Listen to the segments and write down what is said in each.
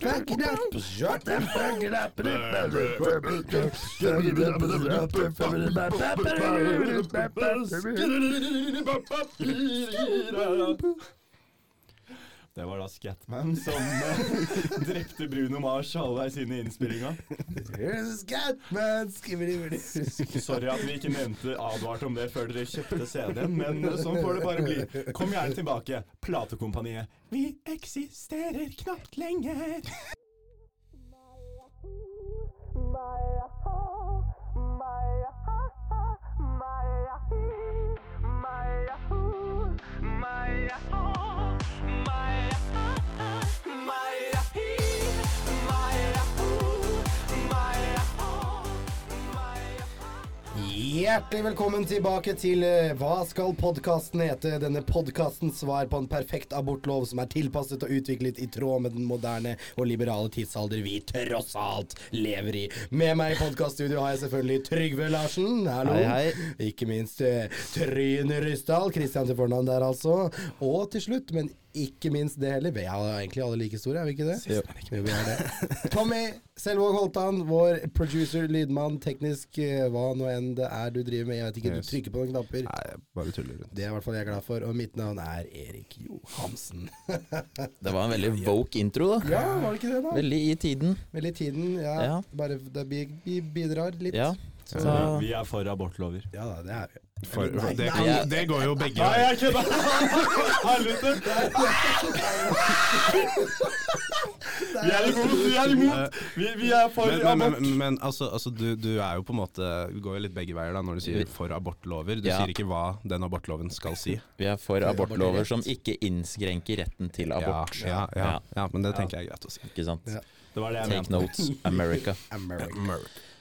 Back it up, shut them, back it up, and Det var da Scatman som eh, drepte Bruno Mars halvveis inn i innspillinga. Scatman. Sorry at vi ikke nevnte advart om det før dere kjøpte CD-en, men sånn får det bare bli. Kom gjerne tilbake, platekompaniet. Vi eksisterer knapt lenger. Hjertelig velkommen tilbake til eh, Hva skal podkasten hete? Denne podkastens svar på en perfekt abortlov som er tilpasset og utviklet i tråd med den moderne og liberale tidsalder vi tross alt lever i. Med meg i podkaststudio har jeg selvfølgelig Trygve Larsen. Hallo. Hei, hei. Ikke minst eh, Rysdal. Ryssdal. Kristian til fornavn der, altså. Og til slutt, men ikke minst det heller. Vi er egentlig alle like store, er vi ikke det? Jo. Jo, vi er det. Tommy Selvåg Holtan, vår producer, lydmann, teknisk, eh, hva nå enn det er du driver med. Jeg vet ikke, Yes. du trykker på noen knapper. Nei, jeg bare tuller rundt. Det er i hvert fall jeg glad for. Og mitt navn er Erik Johansen. Det var en veldig woke intro, da. ja, var det ikke det, da? Veldig i tiden. Veldig i tiden. Ja, Ja. bare det bi- bi- bidrar litt. Ja. Så, Vi er for abortlover. ja da, det er vi. For, Nei, det, nei. kan, det går jo begge veier. Nei, jeg kødda! Helvete! Vi er imot, vi er imot! Vi, vi er for Men, men, abort. men, men altså, altså du, du er jo på en måte Du går jo litt begge veier da når du sier for abortlover. Du Ja. sier ikke hva den abortloven skal si. Vi er for abortlover som ikke innskrenker retten til abort. Ja, ja, ja, Ja. ja, men det tenker jeg er greit å si. Ikke sant? Ja. Det var det jeg Take mente. notes, America. America. Ja,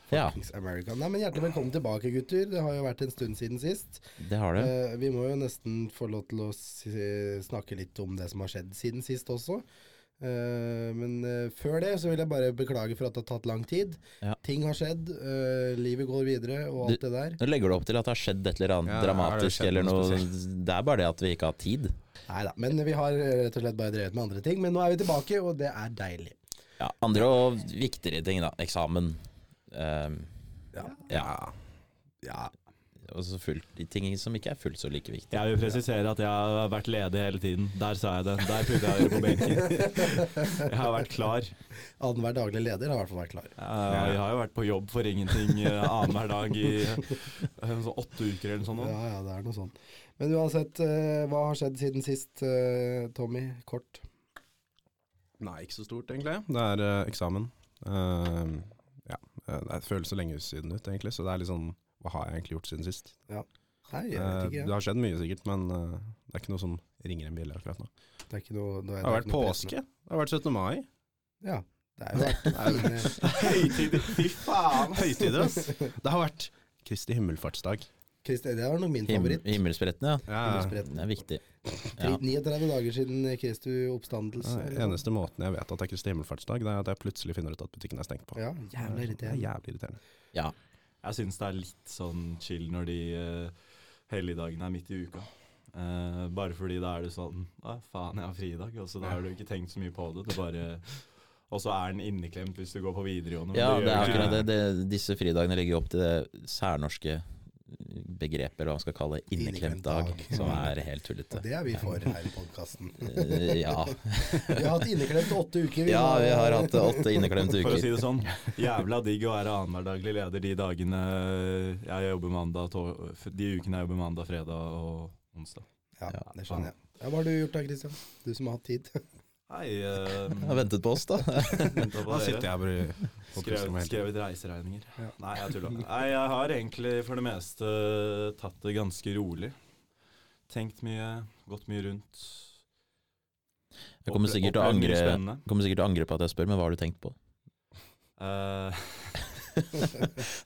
Fuckings America. Nei, men Hjertelig velkommen tilbake, gutter. Det har jo vært en stund siden sist. det har det. Eh, vi må jo nesten få lov til å si, snakke litt om det som har skjedd siden sist også. Eh, men eh, før det så vil jeg bare beklage for at det har tatt lang tid. Ja. Ting har skjedd, eh, livet går videre og alt det der. Nå legger du opp til at det har skjedd et eller annet Ja, har det dramatisk eller noe noe Det er bare det at vi ikke har tid. Nei da, men vi har eh, rett og slett bare drevet med andre ting. Men nå er vi tilbake, og det er deilig. Ja, andre og viktigere ting, da. Eksamen. Um, Ja. ja. Ja. Og så fullt, de ting som ikke er fullt så like viktige. Jeg vil presisere at jeg har vært ledig hele tiden. Der sa jeg det. Der putta jeg det på benken. Jeg har vært klar. Annenhver daglig leder har i hvert fall vært klar. Jeg, har jo vært på jobb for ingenting eh, annenhver dag i eh, sånn åtte uker eller noe sånt. Ja, ja, det er noe sånt. Men uansett, eh, hva har skjedd siden sist, Tommy? Kort. Nei, ikke så stort, egentlig. Det er eksamen. Eh, det føles så lenge siden ut, egentlig. Så det er litt sånn Hva har jeg egentlig gjort siden sist? Nei, jeg vet Eh, ikke. det har skjedd mye, sikkert, men eh, det er ikke noe som ringer en bjelle akkurat nå. Det er ikke noe, det, er Det har vært ikke noe påske. Det har vært 17. mai. Ja. Det er jo vært Høytid, fy faen! Høytider, ass. Det har vært Kristi himmelfartsdag. Kristi, Det var nok min Him favoritt. himmelspretten, ja. Ja, Himmelspretten. Det er viktig. Ja. 39 dager siden Kristu oppstandelse. Ja, eneste måten jeg vet at det er Kristi himmelfartsdag, det er at jeg plutselig finner ut at butikken er stengt på. Ja, jævlig Det er irriterende. jævlig irriterende. Ja. Jeg syns det er litt sånn chill når de uh, helligdagene er midt i uka. Uh, bare fordi da er det sånn Å, faen, jeg har fridag. Og så da har du ikke tenkt så mye på det. det bare og så er den inneklemt hvis du går på videregående. Ja, det er akkurat det. det. Disse fridagene legger opp til det særnorske begrepet, eller hva man skal kalle inneklemt dag, som er helt tullete. Og det er vi for her i podkasten. Eh, Ja. Vi har hatt inneklemt åtte uker. vi ja, vi har hatt åtte inneklemte uker. For å si det sånn, jævla digg å være annenhverdaglig leder de dagene jeg jobber mandag, to- de ukene jeg jobber mandag, fredag og onsdag. Ja, Ja. det skjønner jeg. Ja, hva har du gjort da, Christian? Du som har hatt tid. Hei, uh, Jeg har ventet på oss, da. Da sitter jeg bare Skrevet, skrevet reiseregninger. Ja. Nei, jeg tuller. Nei, jeg har egentlig for det meste tatt det ganske rolig. Tenkt mye, gått mye rundt. Jeg kommer sikkert til å angre, kommer sikkert til å angre på at jeg spør, men hva har du tenkt på? Eh,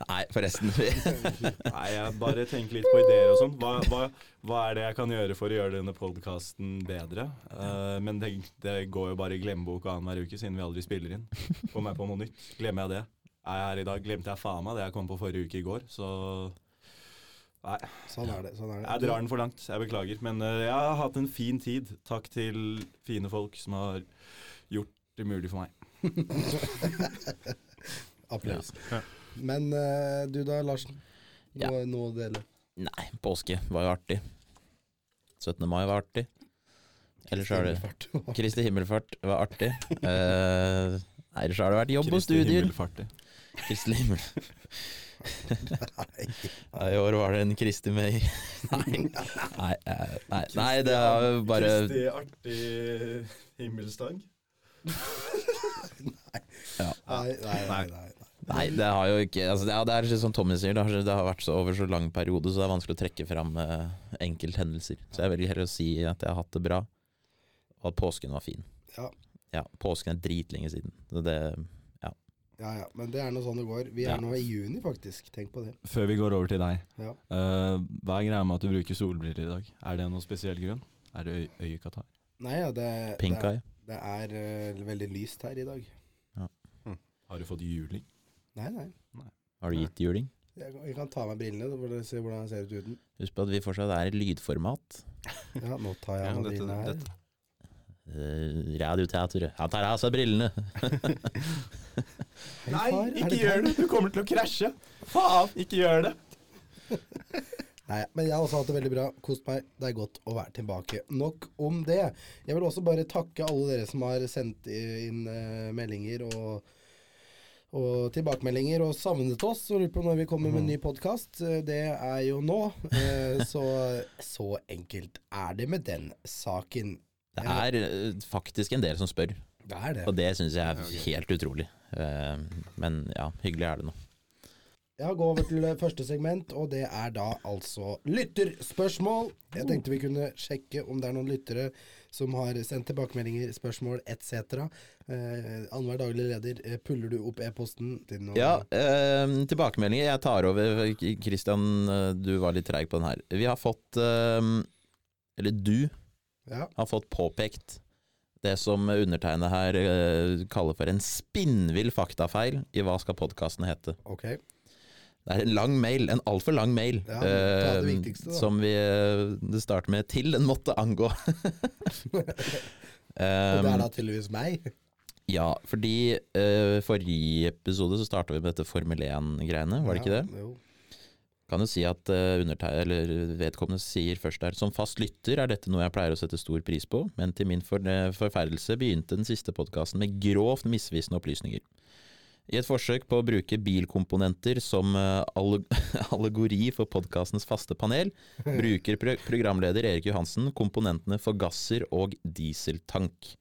Nei, forresten. nei, jeg bare tenker litt på ideer og sånn. Hva, hva, hva er det jeg kan gjøre for å gjøre denne podkasten bedre? Uh, men det, det går jo bare i glemmeboka annenhver uke, siden vi aldri spiller inn. Kommer jeg på noe nytt, glemmer jeg det. Er jeg her i dag, glemte jeg faen meg det jeg kom på forrige uke i går. Så Nei, Sånn er det. sånn er det. jeg drar den for langt. Jeg beklager. Men uh, jeg har hatt en fin tid. Takk til fine folk som har gjort det mulig for meg. Applaus. Ja. Men uh, du da, Larsen? Ja. Noe, noe å dele? Nei, påske var jo artig. 17. mai var artig. Ellers har det Kristi himmelfart var artig. uh, nei, ellers har det vært jobb og Kristi studier. Kristi himmel... Nei. Nei, I år var det en Kristi May. Nei, nei, eh, nei, nei, det er jo bare Kristi artig himmelsdag. Nei, nei, nei, nei, nei. Nei, det har jo ikke altså, det, er, det er sånn som Tommy sier, det har, det har vært så over så lang periode, så det er vanskelig å trekke fram eh, enkelthendelser. Så jeg velger heller å si at jeg har hatt det bra, og at påsken var fin. Ja. Ja, påsken er dritlenge siden. Så det Ja, ja, men det er nå sånn det går. Vi er Ja. nå i juni, faktisk. Tenk på det. Før vi går over til deg. Ja. Uh, hva er greia med at du bruker solbriller i dag? Er det noen spesiell grunn? Er det øy øyekatarr? Nei, ja, det, Pink det, eye. det er uh, veldig lyst her i dag. Har du fått juling? Nei, nei. Har du gitt juling? Jeg, jeg kan ta av meg brillene, så får dere se hvordan jeg ser ut uten. Husk på at vi fortsatt er i lydformat. Ja, nå tar jeg av meg brillene her. dette- Uh, radioteatret. Han tar av seg brillene. Hei, far, er det gjør det! Du kommer til å krasje! Faen, ikke gjør det! Nei, men jeg har også hatt det veldig bra. Kost meg. Det er godt å være tilbake. Nok om det. Jeg vil også bare takke alle dere som har sendt inn eh, meldinger og, og tilbakemeldinger og savnet oss og lurer på når vi kommer med en ny podkast. Det er jo nå. Eh, så så enkelt er det med den saken. Det er uh, faktisk en del som spør, Det er det. og det syns jeg er helt utrolig. Men ja, hyggelig er det nå. Jeg gå over til eh, første segment, og det er da altså lytterspørsmål. Jeg tenkte vi kunne sjekke om det er noen lyttere som har sendt tilbakemeldinger, spørsmål etc. Eh, Annenhver daglig leder, eh, puller du opp e-posten til noen Ja, eh, tilbakemeldinger. Jeg tar over. Kristian, uh, du var litt treig på den her. Vi har fått eh, Eller du Ja, har fått påpekt det som undertegnet her eh, kaller for en spinnvill faktafeil i Hva skal podkasten hete? ok. Det er en lang mail, en altfor lang mail, Ja, det det eh, som vi eh, Det starter med 'til den måtte angå'. Og det er um, da tydeligvis meg. ja, fordi uh, forrige episode så starta vi med dette Formel 1-greiene, var det ikke det? Jo. Kan jo si at uh, eller vedkommende sier først der Som fast lytter er dette noe jeg pleier å sette stor pris på, men til min for, forferdelse begynte den siste podkasten med grovt misvisende opplysninger. I et forsøk på å bruke bilkomponenter som eh, allegori for podkastens faste panel, bruker programleder Erik Johansen komponentene for gasser og dieseltank.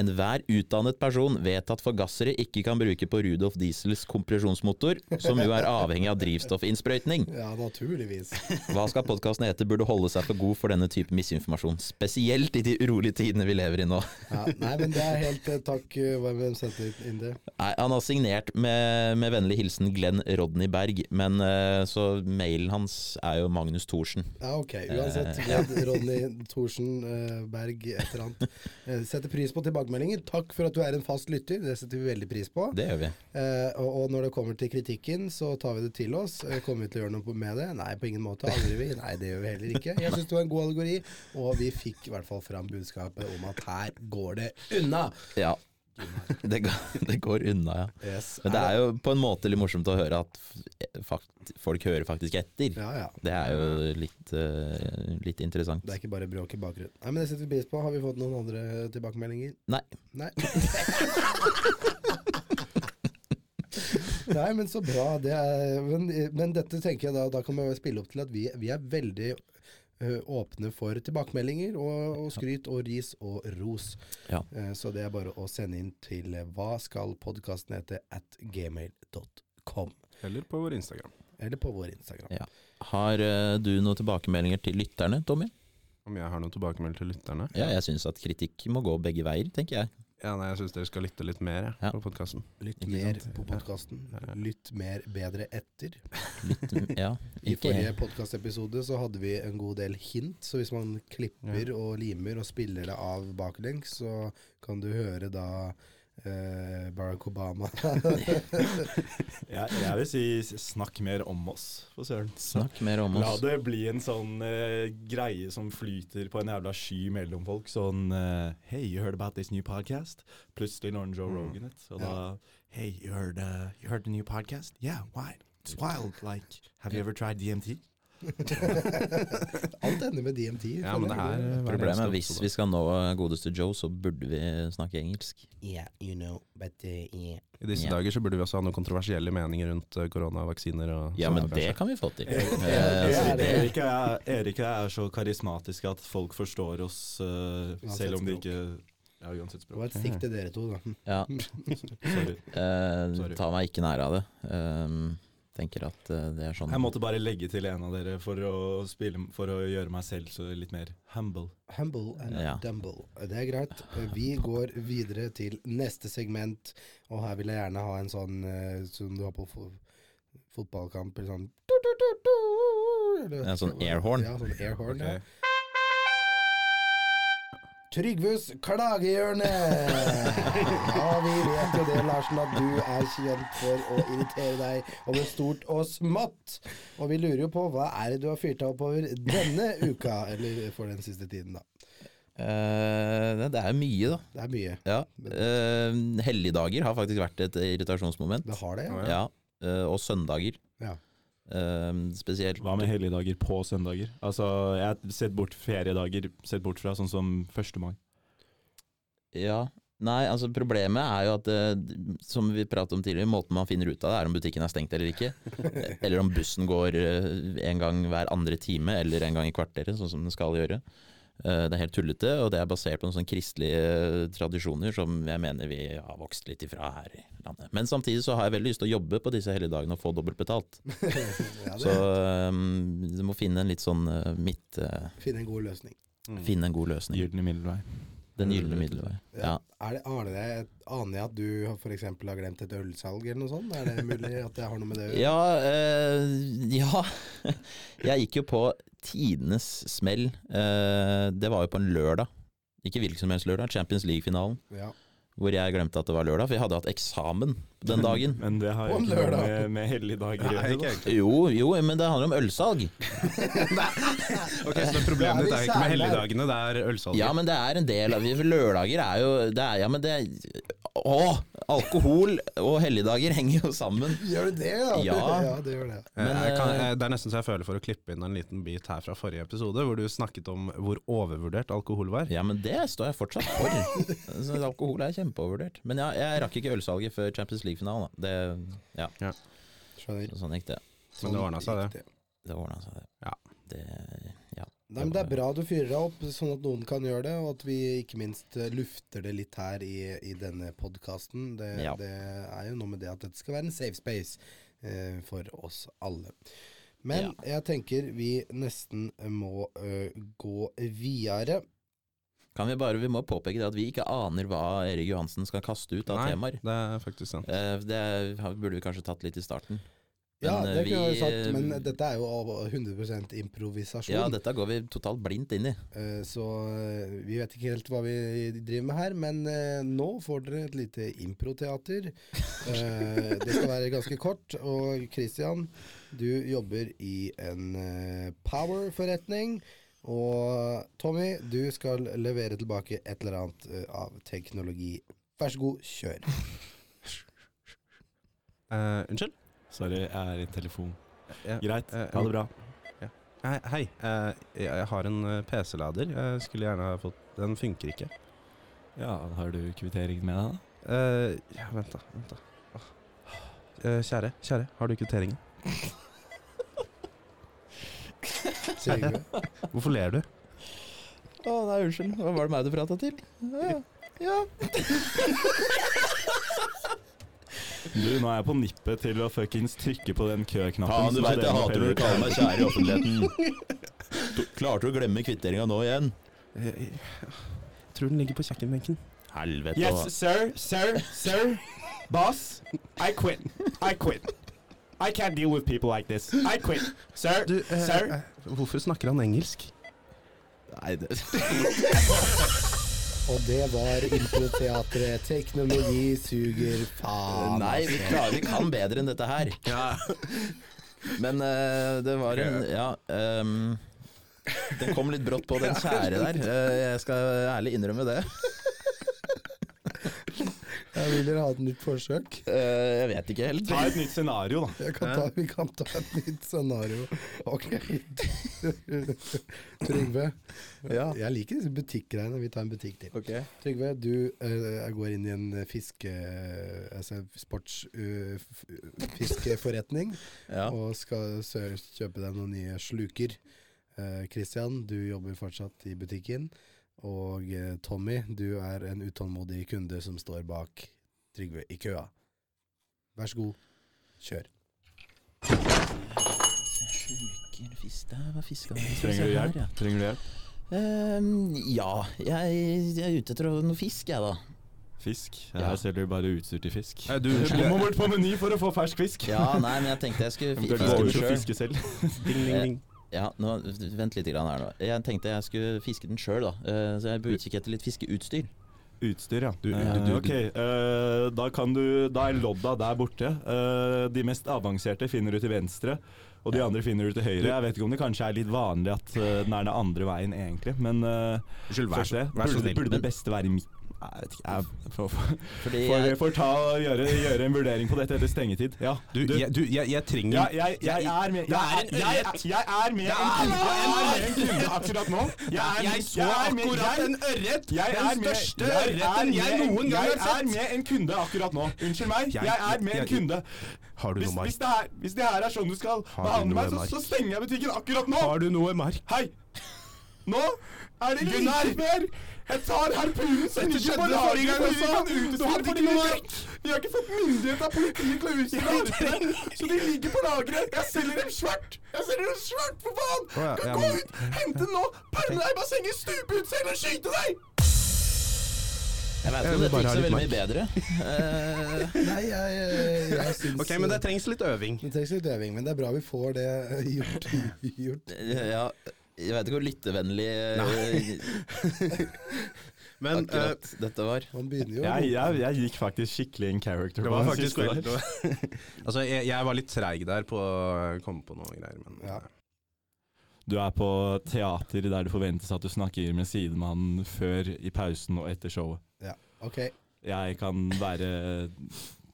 Enhver utdannet person vet at forgassere ikke kan bruke på Rudolf Diesels kompresjonsmotor, som jo er avhengig av drivstoffinnsprøytning. Ja, naturligvis. Hva skal podkasten hete burde holde seg for god for denne type misinformasjon, spesielt i de urolige tidene vi lever i nå. Ja, nei, men det er helt eh, takk. eh, Hvem sendte inn det? Nei, han har signert med, med vennlig hilsen Glenn Rodney Berg, men eh, så mailen hans er jo Magnus Thorsen. Ja, ok. Uansett. Glenn. Ronny Thorsen Berg, et eller annet. Setter pris på tilbakemeldinger. Takk for at du er en fast lytter. Det setter vi veldig pris på. Det gjør vi. Eh, og, og når det kommer til kritikken, så tar vi det til oss. Eh, kommer vi til å gjøre noe med det? Nei, på ingen måte. Angrer vi? Nei, det gjør vi heller ikke. Jeg syns det var en god allegori, og vi fikk i hvert fall fram budskapet om at her går det unna. Ja. Det går, det går unna, ja. Yes. Men det er jo på en måte litt morsomt å høre at fakt, folk hører faktisk etter. Ja, ja. Det er jo litt, uh, litt interessant. Det er ikke bare bråk i bakgrunnen. Nei, men Det setter vi pris på. Har vi fått noen andre tilbakemeldinger? Nei. Nei. Nei, men så bra. Det er, men, men dette tenker jeg da, da kan vi spille opp til at vi, vi er veldig åpne for tilbakemeldinger og, og skryt og ris og ros. Ja. Eh, så det er bare å sende inn til eh, hva skal podkasten hete at gmail.com. Eller på vår Instagram. Eller på vår Instagram. Ja. Har eh, du noen tilbakemeldinger til lytterne, Tommy? Om jeg har noen tilbakemeldinger til lytterne? Ja, jeg syns at kritikk må gå begge veier, tenker jeg. Ja, nei, jeg syns dere skal lytte litt mer jeg, Ja. på podkasten. Lytt Ikke mer sant? på podkasten. Ja. Lytt mer bedre etter. Litt, ja, I ikke forrige podkastepisode så hadde vi en god del hint, så hvis man klipper og limer og spiller det av baklengs, så kan du høre da eh, Barack Obama. Jeg, jeg vil si snakk mer om oss, for søren. Snakk mer om La det bli en sånn eh, greie som flyter på en jævla sky mellom folk. Sånn eh, Hey, you heard about this new podcast? Plutselig når Joe Mm. Rogan it. Og da Hey, you heard, uh, you heard the new podcast? Yeah, why? It's wild. Like, have you ever tried DMT? Alt ender med DMT. Ja, men det her eh, Problemet er hvis vi skal nå godeste Joe, så burde vi snakke engelsk. Yeah, you know, but uh, yeah. I disse yeah. dager så burde vi også ha noen kontroversielle meninger rundt eh, koronavaksiner og Ja, men det kan vi få til. Eh, Eh, Erik, er, Erik er så karismatisk at folk forstår oss, uh, selv om de ikke Ja, uansett Det var et stikk til dere to, da. Ja, Sorry. Uh, Sorry. ta meg ikke nær av det. Um, tenker at eh, det er sånn Jeg måtte bare legge til en av dere for å, spille, for å gjøre meg selv så litt mer humble. Humble and Ja. dumble. Det er greit. Vi går videre til neste segment, og her vil jeg gjerne ha en sånn eh, som du har på fotballkamp, eller sånn eller- Ja, sånn airhorn. Ja, sånn airhorn. Ja. Trygves klagehjørne! Ja, vi vet jo det, Larsen, at du er kjent for å irritere deg over stort og smått. Og vi lurer jo på hva er det du har fyrt deg opp over denne uka, eller for den siste tiden, da. Eh, det- er mye, da. Det er mye. Ja. Uh, helligdager har faktisk vært et irritasjonsmoment. Det har det, ja. Ja. Ja, eh, og søndager. Ja. Eh, spesielt Hva med helligdager på søndager? Altså, jeg har sett bort feriedager, sett bort fra sånn som 1. mai. Ja. Nei, altså problemet er jo at det, som vi pratet om tidligere, måten man finner ut av det, er om butikken er stengt eller ikke. eller om bussen går eh, en gang hver andre time, eller en gang i kvarteret, sånn som den skal gjøre. Eh, det er helt tullete, og det er basert på noen sånne kristelige tradisjoner som jeg mener vi har vokst litt ifra her i landet. Men samtidig så har jeg veldig lyst til å jobbe på disse helligdagene og få dobbelt betalt. ja Så um, du må finne en litt sånn uh, midt uh, Finne en god løsning. Mm. Finne en god løsning. Gylne middelvei. Den gylne middelvei. Ja. Er det, aner, jeg, aner jeg at du f.eks. har glemt et ølsalg eller noe sånt? Er det mulig at jeg har noe med det å gjøre? Ja, øh, ja. Jeg gikk jo på tidenes smell. Eh, det var jo på en lørdag. Ikke hvilken som helst lørdag. Champions League-finalen. Ja. Hvor jeg glemte at det var lørdag, for jeg hadde hatt eksamen den dagen. Men det har jo ikke noe lørdag. med, med helligdager å gjøre. ikke da. egentlig. Jo, jo, men det handler om ølsalg. Ok, Så problemet ditt er ikke med helligdagene, det er ølsalget? Ja, men det er en del av Lørdager er jo det er, Ja, men det Å! Alkohol og helligdager henger jo sammen. Gjør du det, ja? Ja. ja det gjør det. Eh, Men, jeg kan, eh, eh, det er nesten så jeg føler for å klippe inn en liten bit her fra forrige episode, hvor du snakket om hvor overvurdert alkohol var. Ja, men det står jeg fortsatt for. Så alkohol er kjempeovervurdert. Men ja, jeg rakk ikke ølsalget før Champions League-finalen. Det, ja, ja. sånn gikk det. Men det ordna seg, det. Det ordna seg, det. Ja. det ja. Nei, men det er bra du fyrer deg opp, sånn at noen kan gjøre det, og at vi ikke minst eh, lufter det litt her i, i denne podkasten. Det, Ja. det er jo noe med det at dette skal være en safe space eh, for oss alle. Men jeg tenker vi nesten må ø, gå videre. Kan vi bare, vi må påpeke det at vi ikke aner hva Erik Johansen skal kaste ut av Nei, temaer. det er faktisk sant. Eh, Det burde vi kanskje tatt litt i starten. Ja, Men, det eh, kunne jeg vi, jo sagt, men eh, dette er jo 100% improvisasjon. Ja, dette går vi totalt blindt inn i. Eh, Så vi vet ikke helt hva vi driver med her, men nå får dere et lite improteater. Eh, Det skal være ganske kort. Og Christian, du jobber i en power-forretning. Og Tommy, du skal levere tilbake et eller annet av teknologi. Vær så god, kjør. Uh, unnskyld? Sorry, jeg er i telefon. Ja. Greit, Eh, ha det bra. Hei, hei. eh, jeg, jeg har en eh, PC-lader. Jeg skulle gjerne ha fått Den funker ikke. Ja, har du kvittering med deg, da? Eh, ja, vent, da. Vent da. Eh, kjære, kjære, har du kvitteringen? Hvorfor ler du? Å nei, unnskyld. Hva var det meg du prata til? Ja. ja. Du, nå er jeg på nippet til å fuckings trykke på den køknappen. Ja, Faen, du veit jeg hater når du kaller meg kjære i offentligheten. Du- Klarte du å glemme kvitteringa nå igjen? Jeg, jeg, jeg tror den ligger på kjøkkenbenken. Helvete. Yes, sir, sir, sir. Boss, I quit. I quit. I can't deal with people like this. I quit. Sir, Du, eh, sir. eh, hvorfor snakker han engelsk? Nei, det Og det var Improteatret. Teknologi suger faen. Nei, vi, altså. klarer, vi kan bedre enn dette her. Men uh, det var en Ja. Um, den kom litt brått på, den kjære der. Uh, jeg skal ærlig innrømme det. Ja, vil dere ha et nytt forsøk? Uh, jeg vet ikke helt. Ta et nytt scenario, da. Jeg kan ta, vi kan ta et nytt scenario. Ok. Trygve. Ja. Jeg liker disse butikkgreiene. Vi tar en butikk til. Okay. Trygve, du uh, går inn i en fiske... Altså sportsfiskeforretning uh, Ja. og skal kjøpe deg noen nye sluker. Kristian, Christian, du jobber fortsatt i butikken. Og eh, Tommy, du er en utålmodig kunde som står bak Trygve i køa. Vær så god, kjør. Sluker fisk Der var fiska Trenger du hjelp? Trenger du hjelp? Ehm, ja, jeg, jeg er ute etter noe fisk, jeg da. Fisk? Ja. Her selger du bare utstyr til fisk. Nei, du, Du må bort på Meny for å få fersk fisk. Ja, nei, men jeg tenkte jeg skulle fi- fiske selv. Ding, ding, ding. Ja, nå, vent litt grann her nå. Jeg tenkte jeg skulle fiske den sjøl, da. Eh, så jeg er på utkikk etter litt fiskeutstyr. Utstyr, ja. Du- Eh, du- du- ok, eh, da kan du Da er lodda der borte. De mest avanserte finner du til venstre, og de Ja. andre finner du til høyre. Jeg vet ikke om det kanskje er litt vanlig at den er den andre veien, egentlig, men uh, Unnskyld, vær så, vær så burde, burde det beste være i midten? Jeg vet ikke. Jeg får, får, Fordi får, jeg, får ta gjøre, gjøre en vurdering på dette etter stengetid. Ja. Du, jeg, du, jeg, jeg trenger Ja, jeg, jeg er med jeg, er med en kunde, jeg er med en kunde akkurat nå. Jeg, er, Jeg så jeg er akkurat en ørret! Den største ørreten jeg noen gang Jeg er med en kunde akkurat nå. Unnskyld meg. Jeg- er med en kunde. Har du Hvis, hvis, det er, hvis det her er sånn du skal behandle meg, så, så stenger jeg butikken akkurat nå. Har du noe mark? Hei! Nå er det Gunnar! ikke mer! Jeg tar harpunen som ikke på forrige gang også. Du har ikke noe vi Vi har ikke fått myndighet av politiet til å utstille varene, så de ligger på lageret. Jeg selger dem svart! Jeg selger dem svart, for faen! Oh, ja, Kan ja, gå men- ut, hente den nå, pælme deg i bassenget, stupe ut selv og skyte deg! jeg vet Jeg ikke om vil dette gikk så veldig mye bedre. Eh, Nei, jeg, jeg, jeg syns Ok, men det trengs litt øving. det trengs litt øving, men det er bra vi får det gjort. gjort. ja, jeg vet ikke hvor lyttevennlig eh, Men akkurat akkurat dette var. Man begynner jo Jeg, jeg, jeg gikk faktisk skikkelig in character. det var faktisk det var- Altså, jeg, jeg var litt treig der på å komme på noe greier, men Ja. Du er på teater der det forventes at du snakker med sidemannen før, i pausen og etter showet. Ja, Ok, Jeg kan være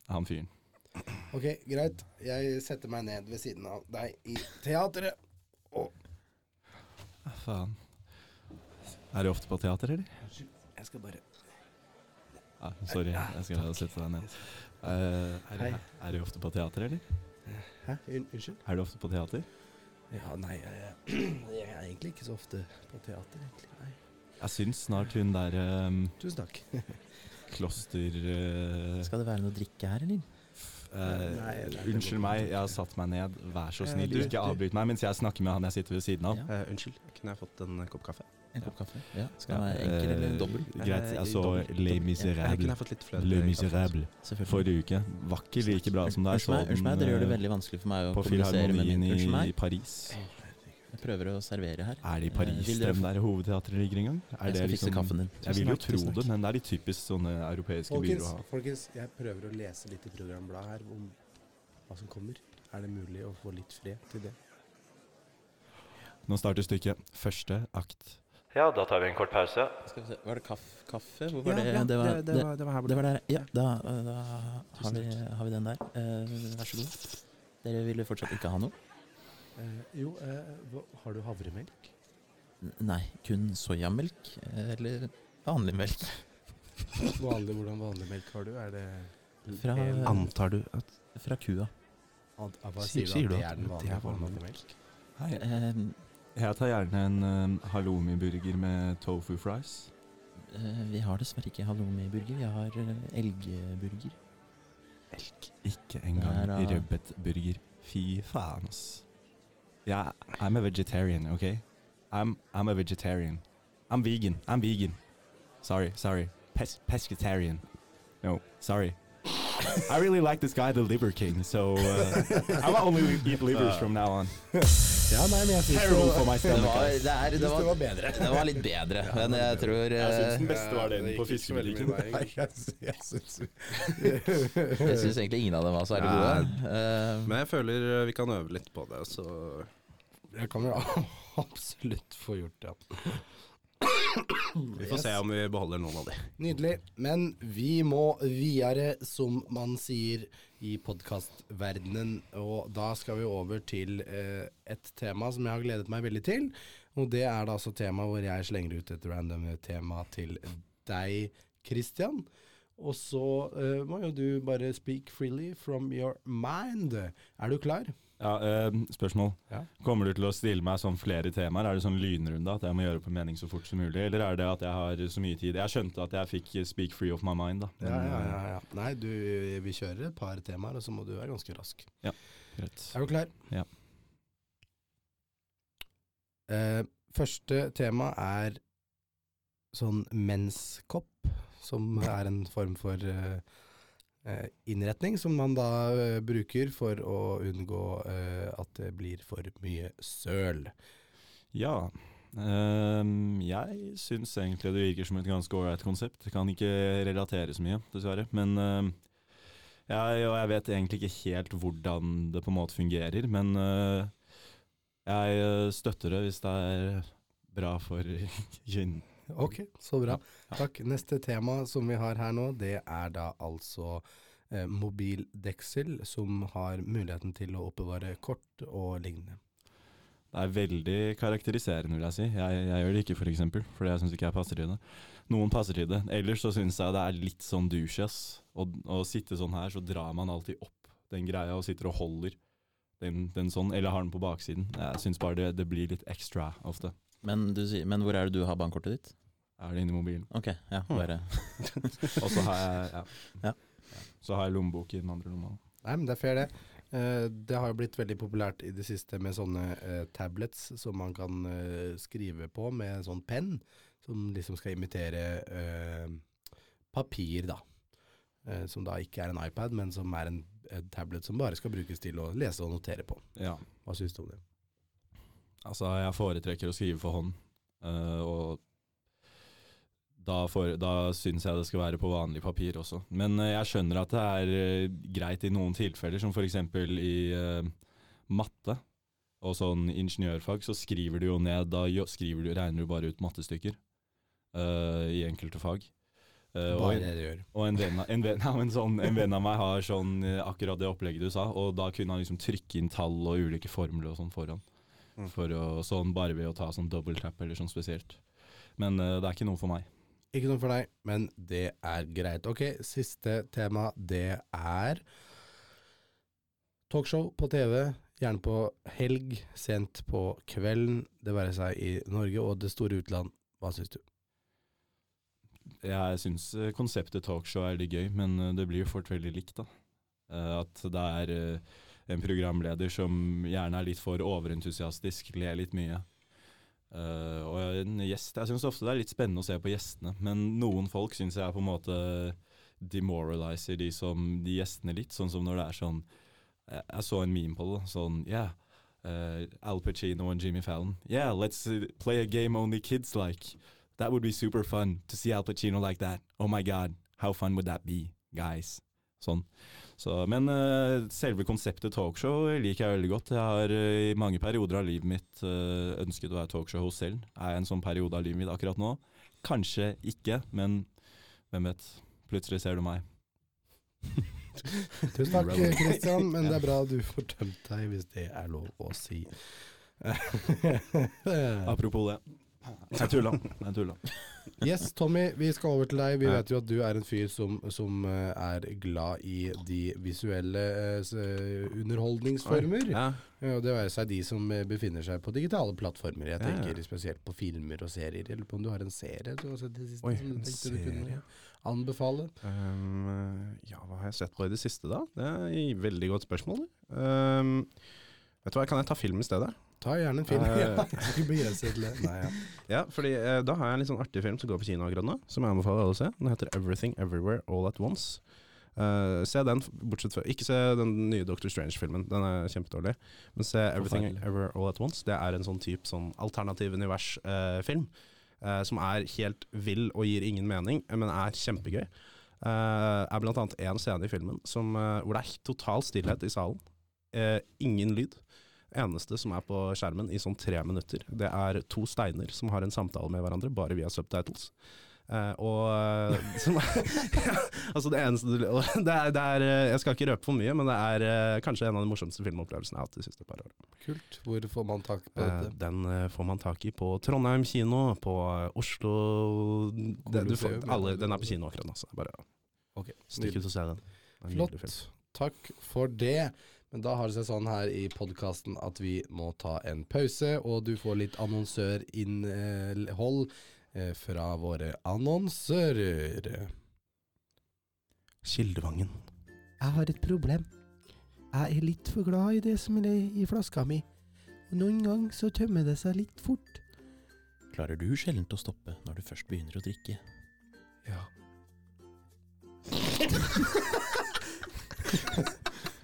han fyren. ok, greit. Jeg setter meg ned ved siden av deg i teatret. Faen. Er du ofte på teater, eller? Jeg skal bare Ah, sorry, jeg skal sette deg ned. Uh, er, er du ofte på teater, eller? Hæ? Unnskyld? Er du ofte på teater? Ja, nei, jeg, jeg er egentlig ikke så ofte på teater, egentlig. Nei. Jeg syns snart hun der um, Tusen takk. kloster... Uh, Skal det være noe drikke her, eller? Eh, det går unnskyld meg, jeg har satt meg ned. Vær så Eh, snill, du- ikke avbryt meg mens jeg snakker med han jeg sitter ved siden av. Ja. Uh, Unnskyld, kunne jeg fått en kopp kaffe? En kopp kaffe? Ja. Skal den være enkel eller dobbel? Uh, Greit. Altså Jeg så Ja. Le? Miserable. Forrige uke. Var ikke like bra som deg. Unnskyld meg, unnskyld meg, dere gjør det veldig vanskelig for meg å kommunisere med min Unnskyld meg. i Paris. Jeg prøver å servere her. Er det i Eh, Paris eh, den der hovedteatret ligger engang? Er Jeg skal skal fikse liksom- kaffen din. Jeg vil jo tro det, men det er de typisk sånne europeiske byer Folkens, å ha. folkens, jeg prøver å lese litt i programbladet her om hva som kommer. Er det mulig å få litt fred til det? Nå starter stykket. Første akt. Ja, da tar vi en kort pause. Skal vi se, Var det kaffe? kaffe? Hvor var Ja, det? ja, det, var, det, det, var, det var her borte. det var der. Ja, da, da har, vi, har vi den der. Eh, vær så god. Dere ville fortsatt ikke ha noe? Eh, jo, eh, har du havremelk? N- Nei, kun soyamelk. eh, Eller vanlig melk. Vanlig, hvordan vanlig melk har du? Er det Fra- Antar du at Fra kua. An- ah, Hva Sier- sier, du at det er den vanlige er formen vanlig for melk? Hei. Eh, Jeg tar gjerne en uh, halloumi-burger med tofu fries. eh, vi har dessverre ikke halloumi-burger. Vi har uh, elgburger. Ikke engang rødbetburger. Fy faen, ass. Ja, I'm a vegetarian, OK? I'm, I'm a vegetarian. I'm vegan. I'm vegan. Sorry, sorry. Pes pescatarian. No, sorry. I really like this guy, the Liver King, so uh, I'll only eat livers from now on. Ja, nei, men jeg syns det, for var- Det var, det, er, det, synes var, det var bedre. det var litt bedre, men jeg tror Jeg syns eh, den beste var den på fiskebutikken. jeg, jeg syns egentlig ingen av dem var særlig gode. Eh, Men jeg føler eh, vi kan øve litt på det, så Jeg kan jo absolutt få gjort det. vi får se om vi beholder noen av de. Nydelig. Men vi må videre, som man sier i podkastverdenen. Og da skal vi over til eh, et tema som jeg har gledet meg veldig til. Og det er da altså tema hvor jeg slenger ut et random tema til deg, Christian. Og så eh, må jo du bare speak freely from your mind. Er du klar? Ja, eh, spørsmål. Ja. Kommer du til å stille meg sånn flere temaer? Er det sånn lynrunde at jeg må gjøre opp en mening så fort som mulig? Eller er det at jeg har så mye tid? Jeg skjønte at jeg fikk speak free of my mind, da. Ja, Men, ja, eh, ja, ja. Nei, du, vi kjører et par temaer, og så må du være ganske rask. Ja, Greit. Er du klar? Ja. Eh, første tema er sånn menskopp, som er en form for eh, innretning som man da eh, bruker for å unngå eh, at det blir for mye søl. Ja. Um, jeg syns egentlig det virker som et ganske ålreit konsept. Jeg kan ikke relatere så mye, dessverre. Men ehm, jeg, og jeg vet egentlig ikke helt hvordan det på en måte fungerer. Men uh, jeg eh, støtter det hvis det er bra for kvinnen. Ok, så bra. Ja. Takk. Neste tema som vi har her nå, det er da altså eh, mobildeksel, som har muligheten til å oppbevare kort og lignende. Det er veldig karakteriserende, vil jeg si. Jeg, jeg gjør det ikke, for eksempel, fordi jeg syns ikke jeg passer til det. Noen passer til det. Ellers så syns jeg det er litt sånn douche, ass. Å å sitte sånn her, så drar man alltid opp den greia og sitter og holder den, den sånn, eller har den på baksiden. Jeg syns bare det, det blir litt extra ofte. Men, du, men hvor er det du har bankkortet ditt? Er det inni mobilen. Ok, ja, Hmm. bare Og så har jeg ja. Ja. Så har jeg lommebok i den andre lomma. Nei, men det er fair, det. Eh, det har jo blitt veldig populært i det siste med sånne eh, tablets som man kan eh, skrive på med sånn penn, som liksom skal imitere eh, papir, da. Eh, som da ikke er en iPad, men som er en, en tablet som bare skal brukes til å lese og notere på. Ja. Hva syns du om det? Altså, jeg foretrekker å skrive for hånd, uh, og da, for, da syns jeg det skal være på vanlig papir også. Men uh, jeg skjønner at det er uh, greit i noen tilfeller, som f.eks. i uh, matte og sånn ingeniørfag, så skriver du jo ned Da jo, du, regner du bare ut mattestykker i enkelte fag. Og- det du gjør. og en venn, en, venn, ja, en, sånn, en venn av meg har sånn akkurat det opplegget du sa, og da kunne han liksom trykke inn tall og ulike formler og sånn foran. Mm. For å, sånn bare ved å ta sånn double tap eller sånn spesielt. Men uh, det er ikke noe for meg. Ikke noe for deg, men det er greit. Ok, siste tema, det er talkshow på TV. Gjerne på helg, sent på kvelden. Det være seg i Norge og det store utland. Hva syns du? Jeg syns eh, konseptet talkshow er litt gøy, men eh, det blir jo fort veldig likt, da. At det er en programleder som gjerne er litt for overentusiastisk, ler litt mye. Uh, og en gjest Jeg syns ofte det er litt spennende å se på gjestene, men noen folk syns jeg på en måte demoraliser de, de gjestene litt, sånn som når det er sånn Jeg, jeg så en meme på det, sånn Yeah. uh, Al Pacino og Jimmy Fallon. Yeah, let's play a game only kids like. That would be super fun to see Al Pacino like that. Oh my god, how fun would that be, guys? Sånn. Så, men uh, selve konseptet talkshow liker jeg veldig godt. Jeg har uh, i mange perioder av livet mitt uh, ønsket å være talkshow-host selv. Er jeg en sånn periode av livet mitt akkurat nå? Kanskje ikke, men hvem vet. Plutselig ser du meg. Tusen takk, Kristian, men det er bra du får tømt deg, hvis det er lov å si. Apropos det. Jeg tulla. Jeg tulla. Yes, Tommy, vi skal over til deg. Vi vet jo at du er en fyr som, som eh, er glad i de visuelle eh, eh, underholdningsformer. Ja. Og det være seg de som befinner seg på digitale plattformer. Jeg tenker spesielt på filmer og serier. eller på om du har en serie du har sett det siste Oi, som du en tenkte du kunne anbefale? Um, ja, hva har jeg sett på i det siste, da? Det er et veldig godt spørsmål. Um, vet du hva, Kan jeg ta film i stedet? Ta gjerne en film. Eh. ja. Nei, ja. Ja, fordi eh, da har jeg en litt sånn artig film som går på kino akkurat nå, som jeg anbefaler alle å se. Den heter 'Everything Everywhere All At Once'. Uh, se den, bortsett fra Ikke se den nye Doctor Strange-filmen, den er kjempedårlig. Men se Everything Everywhere Ever All At Once. Det er en sånn type sånn alternativ univers-film. som er helt vill og gir ingen mening, men er kjempegøy. Uh, er annet én scene i filmen som, hvor det er total stillhet i salen. Ingen lyd. Eneste som er på skjermen i sånn tre minutter, det er to steiner som har en samtale med hverandre, bare via subtitles. Uh, og eh, som, Altså det eneste du det er, det er, eh, Jeg skal ikke røpe for mye, men det er uh, kanskje en av de morsomste filmopplevelsene jeg har hatt de siste par årene. Kult. Hvor får man tak på dette? dette? den eh, får man tak i på Trondheim kino, på eh, Oslo det, du får, alle. Den er på kino akkurat nå, så bare okay. stikk ut og se den. Flott. Takk for det. Men da har det seg sånn her i podkasten at vi må ta en pause, og du får litt annonsørinnhold eh, fra våre annonsører. Kildevangen. Jeg har et problem. Jeg er litt for glad i det som er i flaska mi. Og noen ganger så tømmer det seg litt fort. Klarer du sjelden å stoppe når du først begynner å drikke? Ja.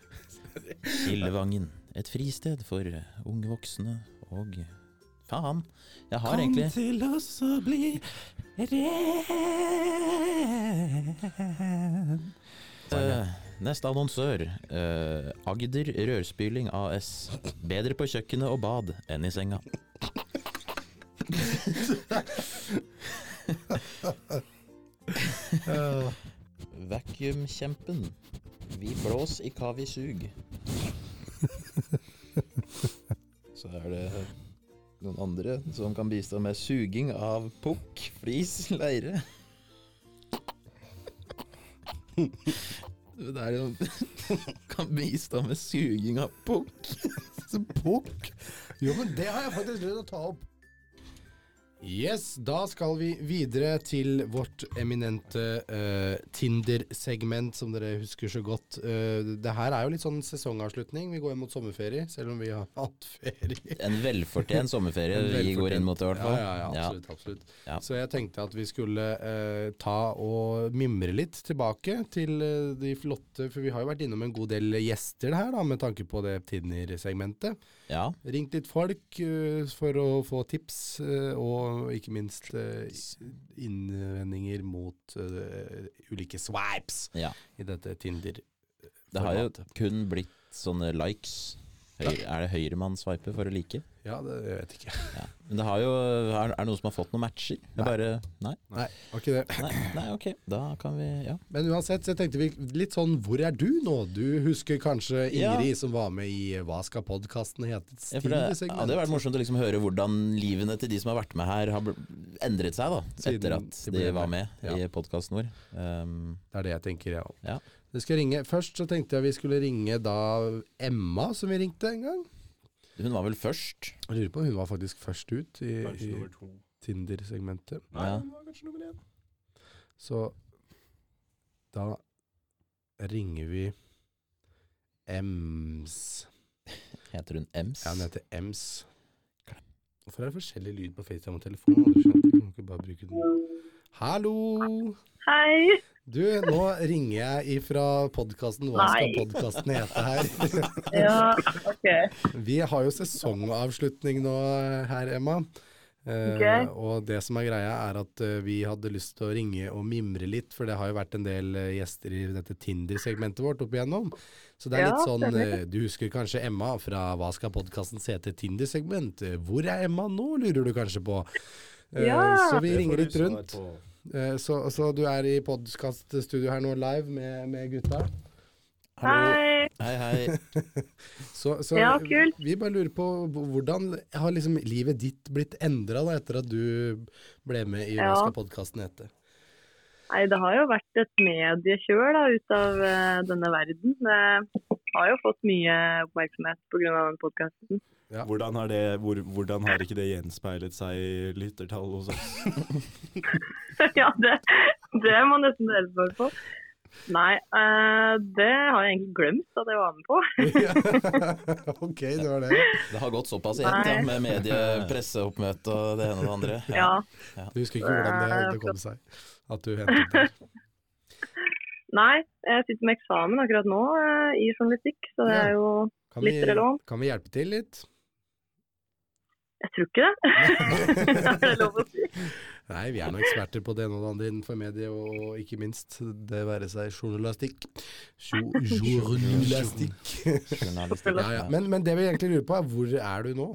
Kildevangen, et fristed for unge voksne og Faen, jeg har egentlig Kom til oss og bli ren. Uh, Neste annonsør. Uh, Agder Rørspyling AS. Bedre på kjøkkenet og bad enn i senga. Vacuumkjempen. Vi blås i hva vi sug. Andre som kan bistå med suging av pukk, flis, leire. Det er jo Kan bistå med suging av pukk. Pukk. Jo, men det har jeg faktisk lyst til å ta opp. Yes, da skal vi videre til vårt eminente uh, Tinder-segment, som dere husker så godt. Uh, det her er jo litt sånn sesongavslutning. Vi går inn mot sommerferie, selv om vi har hatt ferie. En velfortjent sommerferie En vi går inn mot i hvert fall. ja, ja, absolutt. absolutt. Ja. Så jeg tenkte at vi skulle uh, ta og mimre litt tilbake til de flotte For vi har jo vært innom en god del gjester her, da, med tanke på det Tinder-segmentet. Ja. Ringt litt folk uh, for å få tips, uh, og ikke minst uh, innvendinger mot ulike swipes ja. i dette Tinder. Det har jo kun blitt sånne likes. Høyre, er det høyre man sveiper for å like? Ja, det jeg vet ikke. Ja. Men det har jo Er det noen som har fått noen matcher? Nei. bare Nei? Nei, var ikke det. Nei, nei, ok. Da kan vi Ja. Men uansett, så tenkte vi litt sånn Hvor er du nå? Du husker kanskje Ja. Ingrid som var med i Hva skal podkasten hete? Ja, det hadde vært morsomt å liksom høre hvordan livene til de som har vært med her, har endret seg da etter at de var med. med i podkasten vår. Um, Det er det jeg tenker, jeg. Ja. Ringe. Først så tenkte jeg vi skulle ringe da Emma, som vi ringte en gang. hun var vel først? Jeg lurer på om hun var faktisk først ut i, i. Tinder-segmentet. Nei, Ja. hun var kanskje nummer én. Så da ringer vi Ems. Heter hun Ems? Ja, hun heter Ems. Hvorfor er det forskjellig lyd på FaceTime og telefon? Du skjønner du kan ikke bare bruke den. Hallo! Hei. Du, nå ringer jeg ifra podkasten Hva skal podkasten hete her? Ja, ok. Vi har jo sesongavslutning nå her, Emma. Okay. Ok. Og det som er greia, er at eh, vi hadde lyst til å ringe og mimre litt, for det har jo vært en del eh, gjester i dette Tinder-segmentet vårt opp igjennom. Så det er Ja, litt sånn eh, Du husker kanskje Emma fra Hva skal podkasten se til Tinder-segment? Eh, Hvor er Emma nå, lurer du kanskje på. Eh, Ja. Så vi ringer litt rundt. Eh, Så, så du er i podkaststudio her nå live med, med gutta? Hei. Hei, hei. Så, så Ja, kult. vi bare lurer på hvordan har liksom livet ditt blitt endra etter at du ble med i Hva Ja. skal podkasten hete? Nei, det har jo vært et mediekjør da, ut av uh, denne verden. Det har jo fått mye oppmerksomhet pga. den podkasten. Ja. Hvordan, har det, hvor, hvordan har ikke det gjenspeilet seg i lyttertall hos oss? ja, det, det må nesten dere svare på. Nei, uh, det har jeg egentlig glemt at jeg var med på. ok, det var det. Det har gått såpass i ett, ja, med mediepresseoppmøte og det ene og det andre. Ja. Du husker ikke hvordan det, det kom seg? At du hentet der? Nei, jeg sitter med eksamen akkurat nå uh, i journalistikk, så det Ja. er jo Litt vi, relevant. kan vi hjelpe til litt? Jeg tror ikke det. er det lov å si? Nei, vi er nå eksperter på det ene og det andre innenfor medie, og ikke minst det være seg journalistikk. Jo, journalistikk. Ja, ja. Men, men det vi egentlig lurer på, er hvor er du nå?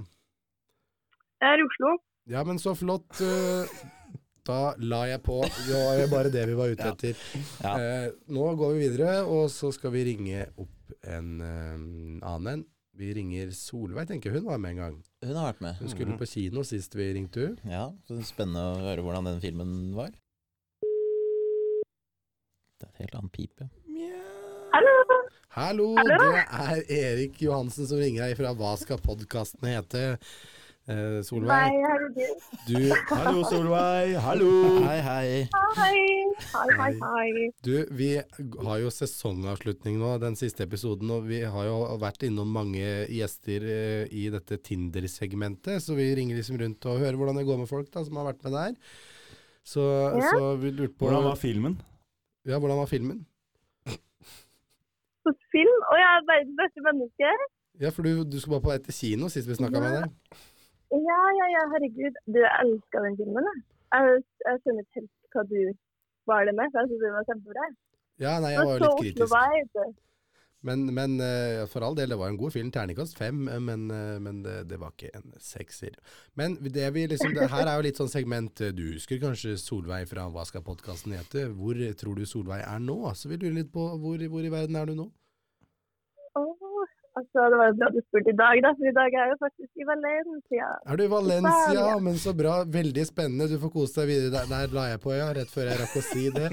Jeg er i Oslo. Ja, men så flott. eh, Da la jeg på. Det var bare det vi var ute etter. Ja. Eh, nå går vi videre, og så skal vi ringe opp en eh, annen en. Vi ringer Solveig, tenker. Hun var med en gang. Hun har vært med. Hun skulle på kino sist vi ringte henne. Ja, så det er Spennende å høre hvordan den filmen var. Det er et helt annet pipe. Hallo! Hallo, Hallo? det er Erik Johansen som ringer deg fra Hva skal podkasten hete? Eh, Solveig, Nei, herregud. du, Hallo, Solveig. Hallo. Hei, hei. Hei. Hei, hei, hei. du, vi har jo sesongavslutning nå, den siste episoden, og vi har jo vært innom mange gjester eh, i dette Tinder-segmentet, så vi ringer liksom rundt og hører hvordan det går med folk da, som har vært med der. Så, Ja. så vi lurte på Hvordan var filmen? Ja, hvordan var filmen? Så film. Å, jeg er verdens beste menneske. Ja, for du, du skulle bare på vei til kino sist vi snakka Ja. med deg. Ja, ja, ja, herregud. Du, jeg elsker den filmen, jeg. Jeg, jeg skjønner ikke helt hva du var det med, for jeg synes det var kjempebra. Ja, nei, jeg var jo litt kritisk. Men, men eh, for all del, det var en god film. Terningkast fem, eh, men, eh, men det, det var ikke en sekser. Men det vi liksom, det her er jo litt sånn segment Du husker kanskje Solveig fra Hva skal podkasten hete? Hvor tror du Solveig er nå? Så vi lurer litt på hvor, hvor i verden er du nå? Altså, det var jo bra du spurte i dag, da, for i dag er jeg jo faktisk i Valencia. Er du i Valencia? Italia. Men så bra. Veldig spennende. Du får kose deg videre. Der, der la jeg på, ja. Rett før jeg rakk å si det.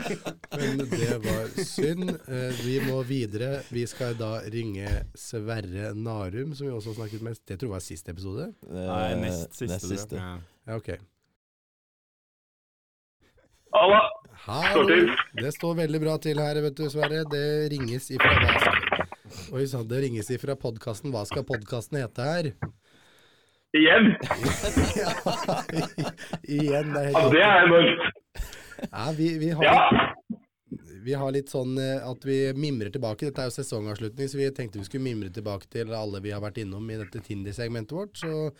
Men det var synd. Eh, Vi må videre. Vi skal da ringe Sverre Narum, som vi også har snakket med. Det tror jeg var siste episode. Nei, nest siste. Nest siste. Ja, ok. Halla. Hallo. Det står veldig bra til her, vet du, Sverre. Det ringes ifra. Oi sann, det ringes ifra podkasten Hva skal podkasten hete her? Igjen. Igjen, det er Ja, helt det er enormt. Ja, vi, vi, har, Ja. Vi har litt sånn eh, at vi mimrer tilbake. Dette er jo sesongavslutning, så vi tenkte vi skulle mimre tilbake til alle vi har vært innom i dette Tinder-segmentet vårt. Så,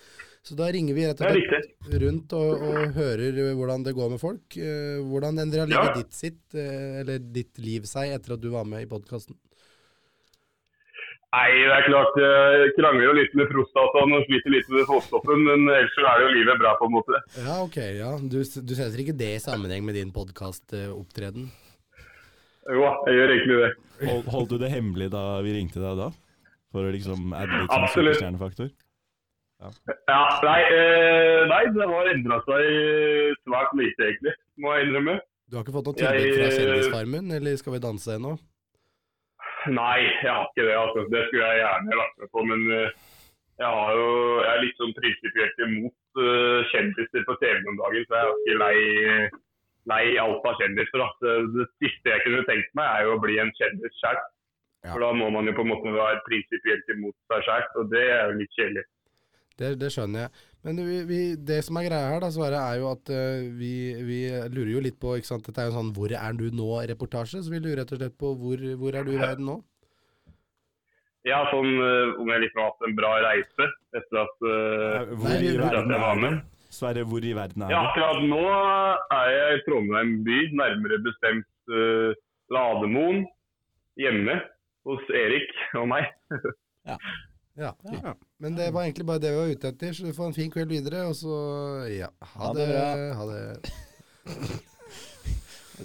så da ringer vi rett og slett rundt og, og hører hvordan det går med folk. Eh, Hvordan endra livet Ja. ditt sitt, eh, eller ditt liv seg, etter at du var med i podkasten? Nei, det er klart jeg krangler jo litt med prostataen og sliter litt med fosterstoffen, men ellers er det jo livet bra på en måte. Ja, ok. ja. Du, du setter ikke det i sammenheng med din podkastopptreden? Jo, jeg gjør egentlig det. Hold, holdt du det hemmelig da vi ringte deg da? For å liksom adde litt som Absolutt. superstjernefaktor? Ja, nei, eh, nei det har endra seg svært lite, egentlig, må jeg innrømme. Du har ikke fått noe tilbud fra eh, Kjendisfarmen, eller Skal vi danse ennå? Nei, jeg har ikke det. altså. Det skulle jeg gjerne vært med på, men eh, jeg, har jo, jeg er litt sånn prinsipielt imot uh, kjendiser på TV om dagen, så jeg er ikke lei, lei alt av kjendiser. Det, Det siste jeg kunne tenkt meg, er jo å bli en kjendis sjøl. Ja. For da må man jo på en måte være prinsipielt imot seg sjøl, og det er jo litt kjedelig. Det, det skjønner jeg. Men vi, vi, det som er greia her, da, Sverre, er jo at uh, vi, vi lurer jo litt på ikke sant? Dette er jo sånn 'Hvor er du nå?'-reportasje. Så vi lurer rett og slett på hvor, hvor er du i verden nå? Ja, sånn uh, om jeg liksom har hatt en bra reise etter at Hvor Nei, i vi- verden jeg var er du? med. Sverre, hvor i verden er Ja, akkurat nå er jeg i Trondheim by, nærmere bestemt uh, Lademoen. Hjemme hos Erik og meg. Ja. Ja. Men det var egentlig bare det vi var ute etter, så du får en fin kveld videre, og så ja. Ha, Ha det. det bra. Ha det.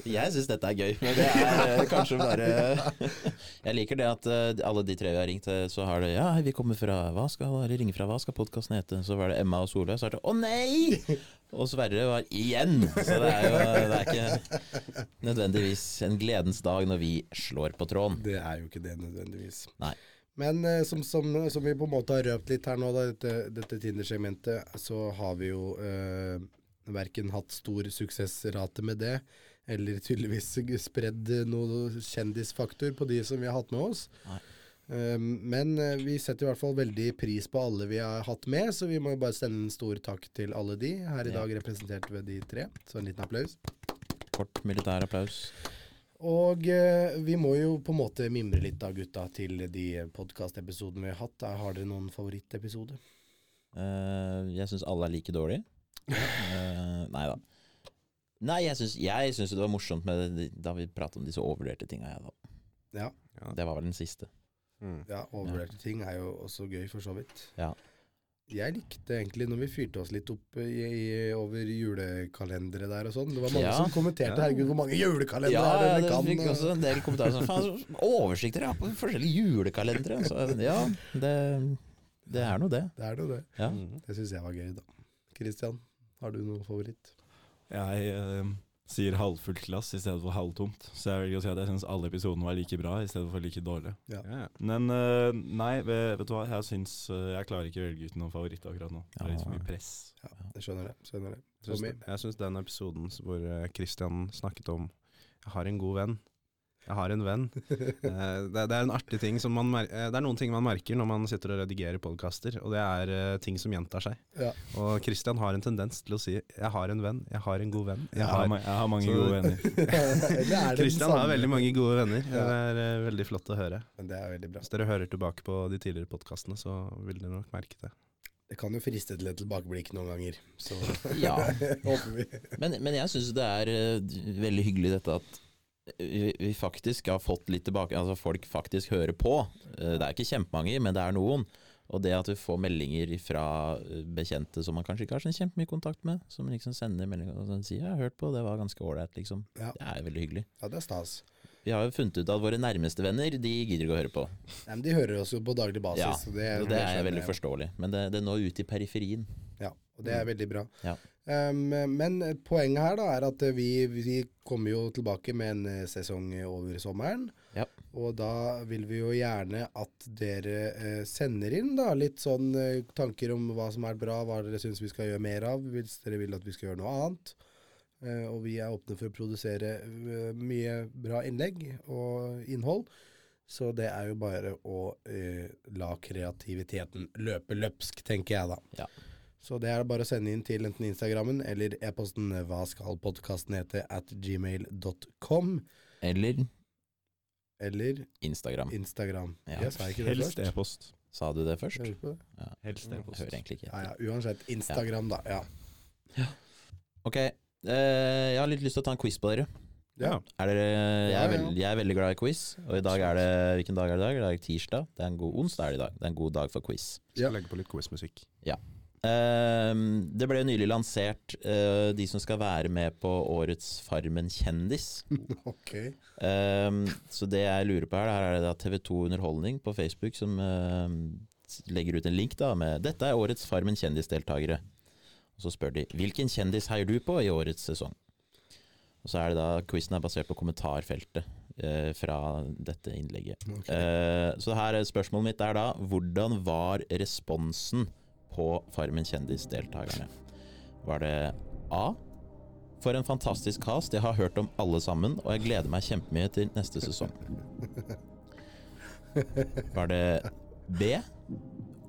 Jeg syns dette er gøy, men det er eh, kanskje bare Jeg liker det at eh, alle de tre vi har ringt, eh, så har det Ja, vi kommer fra Hva skal eller ringe fra Hva skal podkasten hete? Så var det Emma og Solveig, så er det Å nei! Og Sverre var igjen! Så det er jo det er ikke nødvendigvis en gledens dag når vi slår på tråden. Det er jo ikke det nødvendigvis. Nei. Men som, som, som vi på en måte har røpt litt her nå, da, dette, dette Tinder-segmentet, så har vi jo eh, verken hatt stor suksessrate med det, eller tydeligvis spredd noe kjendisfaktor på de som vi har hatt med oss. Nei. Um, men eh, vi setter i hvert fall veldig pris på alle vi har hatt med, så vi må jo bare sende en stor takk til alle de, her i dag representert ved de tre. Så en liten applaus. Kort militær applaus. Og eh, vi må jo på en måte mimre litt da, gutta, til de podkastepisodene vi har hatt. Da Har dere noen favorittepisode? Uh, jeg syns alle er like dårlige. Uh, nei da. Nei, jeg syns, jeg syns det var morsomt med det, da vi pratet om disse overvurderte tinga. Ja. Ja. Ja. Det var vel den siste. Mm. Ja, overvurderte ting er jo også gøy, for så vidt. Ja. Jeg likte egentlig når vi fyrte oss litt opp i, i, over julekalendere der og sånn. Det var mange Ja. som kommenterte Ja. 'herregud, hvor mange julekalendere Ja, er det det dere kan'? fikk også en del kommentarer som faen, oversikter ja, på forskjellige julekalendere. Så ja, det, det er nå det. Det er nå det. Ja. Mm. Det syns jeg var gøy, da. Christian, har du noen favoritt? Jeg eh, sier halvfullt glass i stedet for halvtomt. Så jeg velger å si at jeg syns alle episodene var like bra i stedet for like dårlige. Ja, ja. Men eh, nei, vet, vet du hva. Jeg syns eh, Jeg klarer ikke å velge ut noen favoritt akkurat nå. Det er litt for mye press. Ja, jeg skjønner det. skjønner det. Jeg syns- Tommy? Jeg syns den episoden hvor eh, Christian snakket om 'Jeg har en god venn'. Jeg har en venn. Eh, det, er en artig ting som man mer eh, Det er noen ting man merker når man sitter og redigerer podkaster, og det er eh, ting som gjentar seg. Ja. Og Christian har en tendens til å si 'jeg har en venn', 'jeg har en god venn'. Jeg Jeg har, har. jeg har mange Så- gode venner. Er Christian har veldig mange gode venner. Det er veldig flott å høre. Men det er veldig bra. Hvis dere hører tilbake på de tidligere podkastene, så vil dere nok merke det. Det kan jo friste til et tilbakeblikk noen ganger. Så Ja. håper vi. Men, men jeg syns det er veldig hyggelig dette at vi, faktisk har fått litt tilbake Altså folk faktisk hører på. Eh, Det er ikke kjempemange, men det er noen. Og det at vi får meldinger fra eh, bekjente som man kanskje ikke har så kjempemye kontakt med, som liksom sender meldinger og sånn, sier 'jeg har hørt på, det var ganske ålreit', liksom. Ja. Det er veldig hyggelig. Ja, det er stas. Vi har jo funnet ut at våre nærmeste venner, de gidder ikke å høre på. Nei, men de hører oss jo på daglig basis. Ja, så det, Og det er veldig forståelig. Men det, det når ut i periferien. Ja, og det er veldig bra. Ja. Um, men poenget her da er at vi, vi kommer jo tilbake med en eh, sesong over sommeren. Ja. Og da vil vi jo gjerne at dere eh, sender inn da litt sånn eh, tanker om hva som er bra, hva dere syns vi skal gjøre mer av, hvis dere vil at vi skal gjøre noe annet. Eh, og vi er åpne for å produsere eh, mye bra innlegg og innhold. Så det er jo bare å eh, la kreativiteten løpe løpsk, tenker jeg da. Ja. Så det er bare å sende inn til enten Instagrammen eller e-posten hva skal podkasten hete at gmail.com Eller eller Instagram. Instagram. Ja. Jeg sa ikke det helst e-post. Sa du det først? Hører du på det? Ja. Helst e-post. hører egentlig ikke Ja, etter. ja, uansett. Instagram, da. Ja. Ok, eh, jeg har litt lyst til å ta en quiz på dere. Ja. Er dere jeg, er veld, jeg er veldig glad i quiz, og i dag er det Hvilken dag er det i dag? Det er tirsdag. Det er en god onsdag er det i dag. Det er en god dag for quiz. Skal Ja. legge på litt quizmusikk. Ehm, det ble nylig lansert uh, de som skal være med på årets Farmen kjendis. Ok. Ehm, så det jeg lurer på her, her er det da TV2 Underholdning på Facebook som uh, legger ut en link da med 'Dette er årets Farmen kjendisdeltakere'. Og så spør de 'Hvilken kjendis heier du på i årets sesong?' Og så er det da Quizen er basert på kommentarfeltet eh, fra dette innlegget. Okay. Eh, så her er spørsmålet mitt er da Hvordan var responsen på Farmen kjendis-deltakerne? Var det A? For en fantastisk cast, jeg har hørt om alle sammen, og jeg gleder meg kjempemye til neste sesong. Var det B?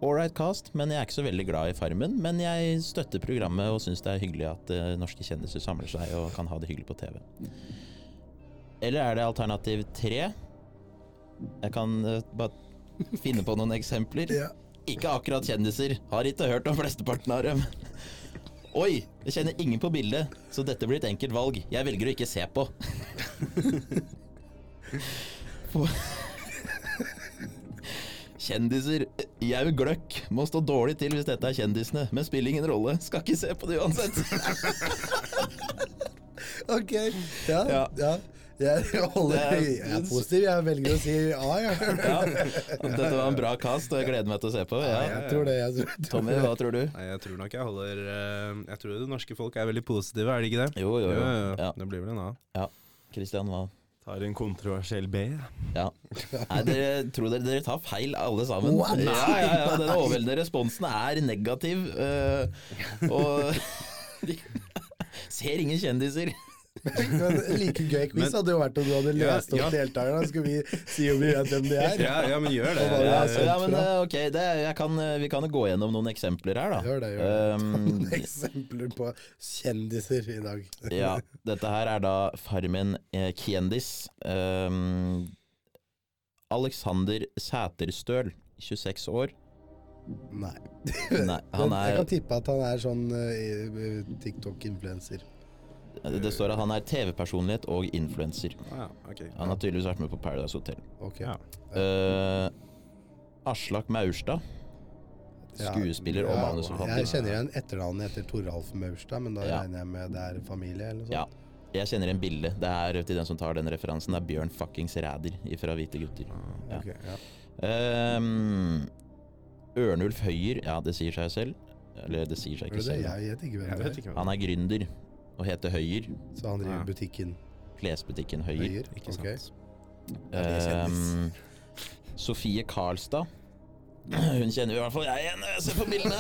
Ålreit cast, men jeg er ikke så veldig glad i Farmen. Men jeg støtter programmet og syns det er hyggelig at eh, norske kjendiser samler seg og kan ha det hyggelig på TV. Eller er det alternativ tre? Jeg kan uh, bare finne på noen eksempler. Ja. Ikke akkurat kjendiser. Har ikke hørt om flesteparten av dem. Oi, jeg kjenner ingen på bildet, så dette blir et enkelt valg. Jeg velger å ikke se på. Kjendiser. Jau gløkk. Må stå dårlig til hvis dette er kjendisene, men spiller ingen rolle. Skal ikke se på det uansett. Ok. Ja. Ja. ja. Jeg, holder, er- jeg er positiv. Jeg velger å si ja, ja. Ja. Dette var en bra cast, og jeg gleder meg til å se på. Ja, Ja. jeg tror det. Jeg tror. Tommy, hva tror du? Nei, jeg tror nok jeg holder eh, Jeg tror det norske folk er veldig positive, er de ikke det? Jo, jo, jo. Ja. Det blir vel en A. Christian, hva? Tar en kontroversiell B. Ja. Nei, dere tror dere, dere tar feil alle sammen. What? Ja, ja, ja, Den overveldende responsen er negativ. øh, og de ser ingen kjendiser. Men like gøy quiz Men- hadde jo vært om du hadde Ja, lest opp ja. deltakerne. Skal vi si om vi vet hvem de er? Ja, ja, men gjør det. Det Ja, er. ja, men eh, ok, det, jeg kan, eh, vi kan jo gå gjennom noen eksempler her, da. Gjør det, gjør det. Um, Eksempler på kjendiser i dag. ja, dette her er da Farmen eh, Kjendis. Um, Alexander Sæterstøl, 26 år. Nei. Nei, han Jeg er kan tippe at han er sånn uh, TikTok-influenser. Det står at han er TV-personlighet og influenser. Ja, okay. Han har tydeligvis vært med på Paradise Hotel. Ok. Ja. Uh, Aslak Maurstad, Ja. skuespiller og Ja, manusforfatter. Jeg kjenner igjen etternavnet etter Toralf Maurstad, men da Ja. regner jeg med det er familie eller sånt. Ja. Jeg kjenner en bilde. Det er til den som tar den referansen. Det er Bjørn fuckings Ræder fra Hvite gutter. Ja. Okay, ja. Um, Ørnulf Høyer, ja det sier seg selv. Eller det sier seg ikke selv. Jeg vet ikke hvem Jeg det er. Han er gründer og heter Høyer. Så han driver Ja. butikken Klesbutikken Høyer. Høyer? Ikke okay. sant. Um, Sofie Karlstad. Hun kjenner i hvert fall jeg igjen når jeg ser på bildene.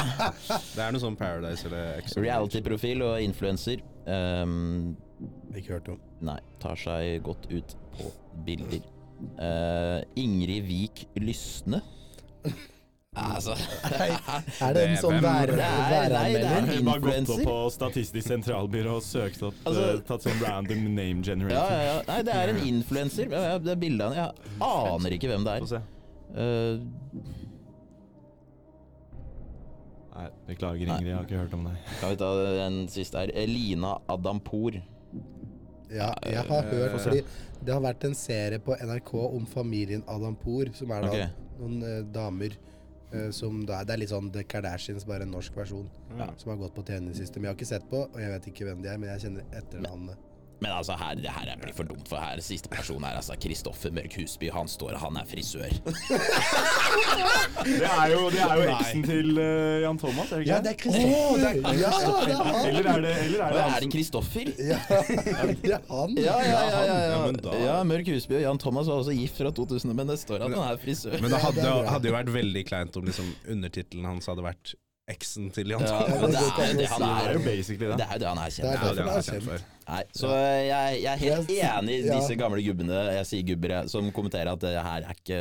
Det er noe sånn Paradise eller. Reality-profil og influenser. Um, Ikke hørt om. nei, tar seg godt ut på bilder. Uh, Ingrid Vik Lysne. Altså Er det en sånn er- er væranmelder? Hun har gått opp på Statistisk sentralbyrå og søkt opp Altså- eh, Tatt sånn random name generator. ja, ja. Nei, det er en influenser. Ja, ja, det er bildet av. Jeg aner ikke hvem det Få er. se. Uh, Nei, beklager Ingrid, jeg har ikke hørt om deg. kan vi ta den siste her? Elina Adampour. Ja, jeg har hørt Få fordi det har vært en serie på NRK om familien Adampour, som er da okay. noen eh, damer eh, som da Det er litt sånn The Kardashians, bare en norsk versjon, Ja. som har gått på TV i det siste. Men jeg har ikke sett på, og jeg vet ikke hvem de er, men jeg kjenner etternavnet. Men altså, her, det her er- blir for dumt, for her siste person er altså Kristoffer Mørk Husby. Han står, han er frisør. Det er jo, det er jo eksen til uh, Jan Thomas, er det ikke? Ja, det er Kristoffer! ja, det er han! Eller er det, eller er det Er det Kristoffer? Ja, det er han. Ja, ja, ja. ja, Ja, ja. da- ja Mørk Husby og Jan Thomas var også gift fra 2000, men det står at han er frisør. Men det hadde, hadde jo vært veldig kleint om liksom undertittelen hans hadde vært eksen til Jan Thomas. det er jo det han Det er jo basically det. Det jo det han Det kjent Ja, derfor det det kjent kjent. for. Nei, så jeg, jeg er helt enig i disse gamle gubbene, jeg sier gubber, som kommenterer at det her er ikke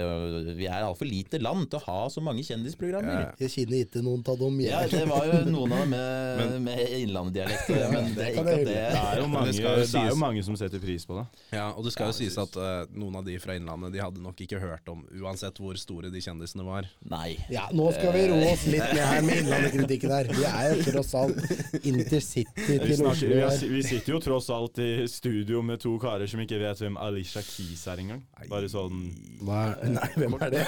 Vi er altfor lite land til å ha så mange kjendisprogrammer. Ja. Jeg kjenner ikke noen av dem. Ja, det var jo noen av dem med, Men- med innlanddialekt, men det er ikke at det Det er jo mange, det jo det er jo mange som setter pris på det. Ja, og det skal Ja, jo sies at uh, noen av de fra Innlandet De hadde nok ikke hørt om, uansett hvor store de kjendisene var. Nei. Ja, nå skal vi roe oss litt ned her med Innlandet-kritikken her. Vi er jo tross alt intercity til Oslo vi, vi sitter jo tross alt i studio med to karer som ikke vet hvem Alicia Keys er engang. Bare sånn Hva er, nei, hvem er det?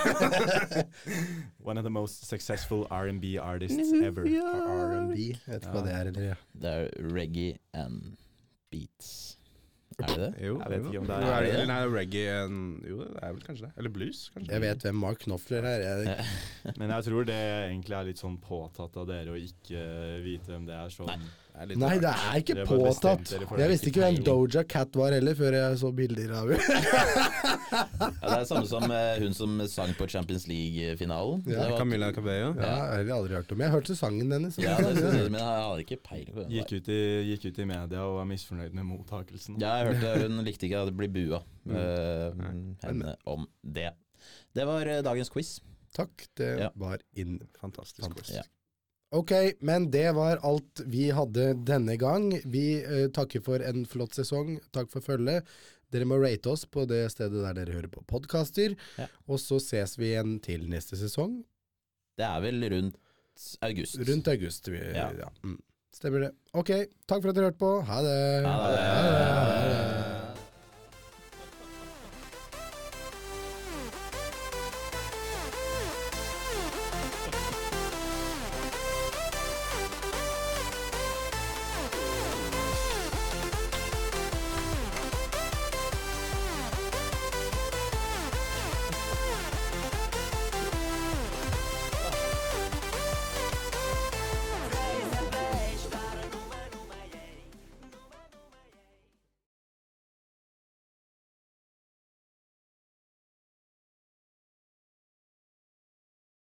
One of the most successful R&B artists ever. R&B. Vet ikke hva det er, eller? Ja. Det er reggae and beats. Er det det? Jo, Jeg vet ikke om det er- Er det nei, reggae en- Jo, det er vel kanskje det. Eller blues, kanskje. Jeg vet hvem Mark Knopfler er. Jeg, Men jeg tror det egentlig er litt sånn påtatt av dere å ikke vite hvem det er. Sånn. Nei. Det nei, det er ikke det påtatt. Jeg visste ikke hvem Doja Cat var heller, før jeg så bilder av henne. Ja, det er samme som eh, hun som sang på Champions League-finalen. Ja, Det var- Camilla Cabello. Ja, jeg har aldri hørt om. Jeg hørte sangen hennes. Ja, det jeg men jeg har ikke peiling på det Gikk ut, i, gikk ut i media og var misfornøyd med mottakelsen. Ja, jeg hørte hun likte ikke at det ble bua mm. Nei. henne om det. Det var eh, dagens quiz. Takk, det Ja. var inn. Fantastisk quiz. Ja. Ok, men det var alt vi hadde denne gang. Vi eh, takker for en flott sesong. Takk for følget. Dere må rate oss på det stedet der dere hører på podkaster. Ja. Og så ses vi igjen til neste sesong, Det er vel rundt august. rundt august. Vi, Ja. ja. Mm. Stemmer det. Ok, takk for at dere hørte på. Ha det. Ha det. Ha det.